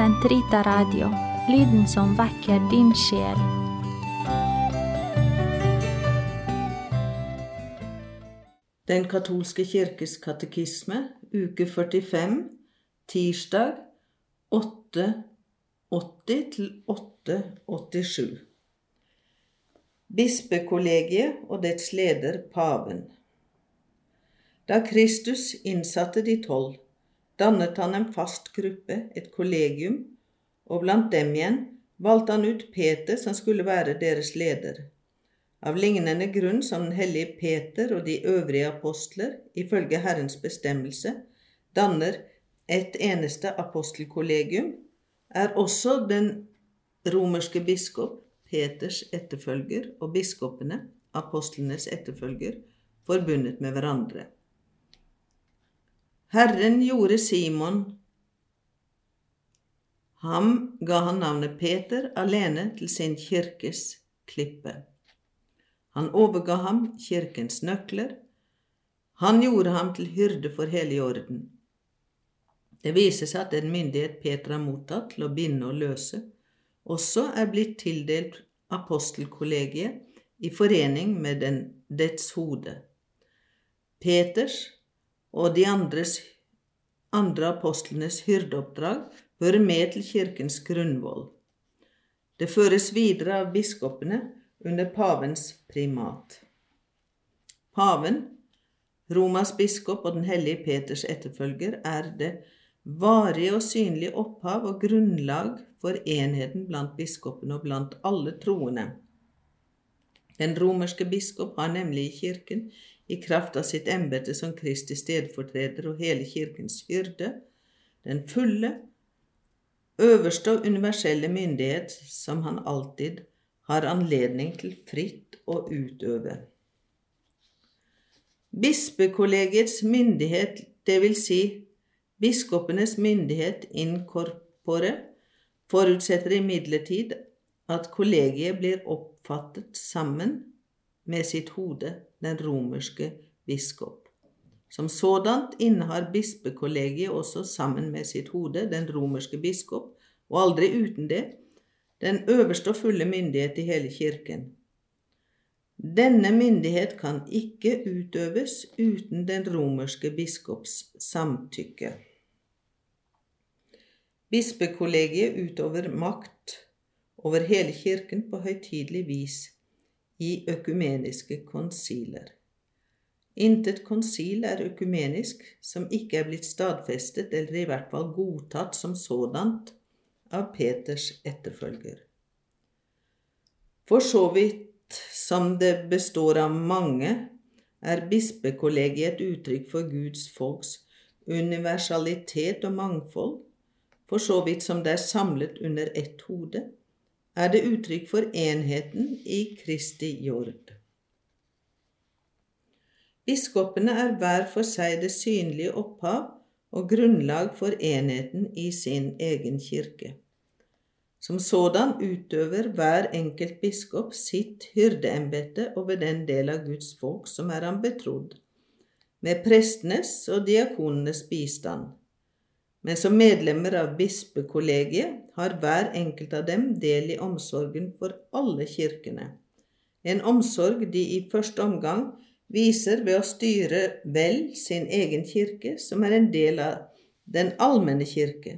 Sentrita Radio, lyden som vekker din sjel. Den katolske kirkes katekisme, uke 45, tirsdag 8.80-8.87. Bispekollegiet og dets leder paven. Da Kristus innsatte de tolv, dannet han en fast gruppe, et kollegium, og blant dem igjen valgte han ut Peter som skulle være deres leder. Av lignende grunn som den hellige Peter og de øvrige apostler, ifølge Herrens bestemmelse, danner et eneste apostelkollegium, er også den romerske biskop, Peters etterfølger, og biskopene, apostlenes etterfølger, forbundet med hverandre. Herren gjorde Simon Ham ga han navnet Peter alene til sin kirkes klippe. Han overga ham kirkens nøkler. Han gjorde ham til hyrde for hele jorden. Det viser seg at den myndighet Peter har mottatt til å binde og løse, også er blitt tildelt apostelkollegiet i forening med den, dets hode. Peters og de andres, andre apostlenes hyrdeoppdrag hører med til kirkens grunnvoll. Det føres videre av biskopene under pavens primat. Paven, Romas biskop og den hellige Peters etterfølger, er det varige og synlige opphav og grunnlag for enheten blant biskopene og blant alle troende. Den romerske biskop har nemlig i kirken, i kraft av sitt embete som Kristi stedfortreder og hele kirkens hyrde, den fulle, øverste og universelle myndighet som han alltid har anledning til fritt å utøve. Bispekollegiets myndighet, dvs. Si biskopenes myndighet in corpore, forutsetter imidlertid at kollegiet blir oppfattet sammen med sitt hode, den romerske biskop. Som sådant innehar bispekollegiet også sammen med sitt hode, den romerske biskop, og aldri uten det, den øverste og fulle myndighet i hele kirken. Denne myndighet kan ikke utøves uten den romerske biskops samtykke. Bispekollegiet utøver makt over hele kirken på høytidelig vis i økumeniske konsiler. Intet konsil er økumenisk som ikke er blitt stadfestet eller i hvert fall godtatt som sådant av Peters etterfølger. For så vidt som det består av mange, er bispekollegiet et uttrykk for Guds folks universalitet og mangfold, for så vidt som det er samlet under ett hode, er det uttrykk for enheten i Kristi jord. Biskopene er hver for seg det synlige opphav og grunnlag for enheten i sin egen kirke. Som sådan utøver hver enkelt biskop sitt hyrdeembete over den del av Guds folk som er ham betrodd, med prestenes og diakonenes bistand. Men som medlemmer av bispekollegiet har hver enkelt av dem del i omsorgen for alle kirkene, en omsorg de i første omgang viser ved å styre vel sin egen kirke, som er en del av den allmenne kirke,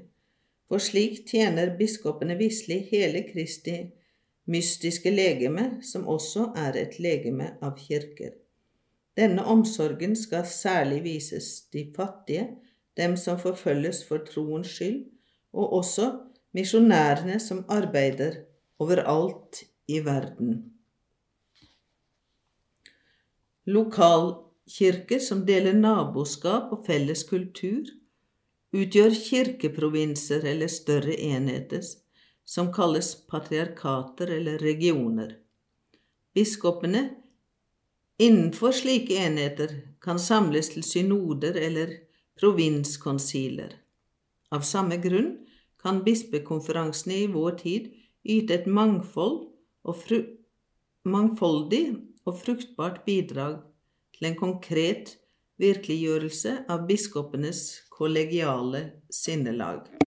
for slik tjener biskopene visselig hele Kristi mystiske legeme, som også er et legeme av kirker. Denne omsorgen skal særlig vises de fattige, dem som forfølges for troens skyld, og også misjonærene som arbeider overalt i verden. Lokalkirker som deler naboskap og felles kultur, utgjør kirkeprovinser eller større enheter som kalles patriarkater eller regioner. Biskopene innenfor slike enheter kan samles til synoder eller provinskonsiler. Av samme grunn kan bispekonferansene i vår tid yte et mangfold og mangfoldig og fruktbart bidrag til en konkret virkeliggjørelse av biskopenes kollegiale sinnelag.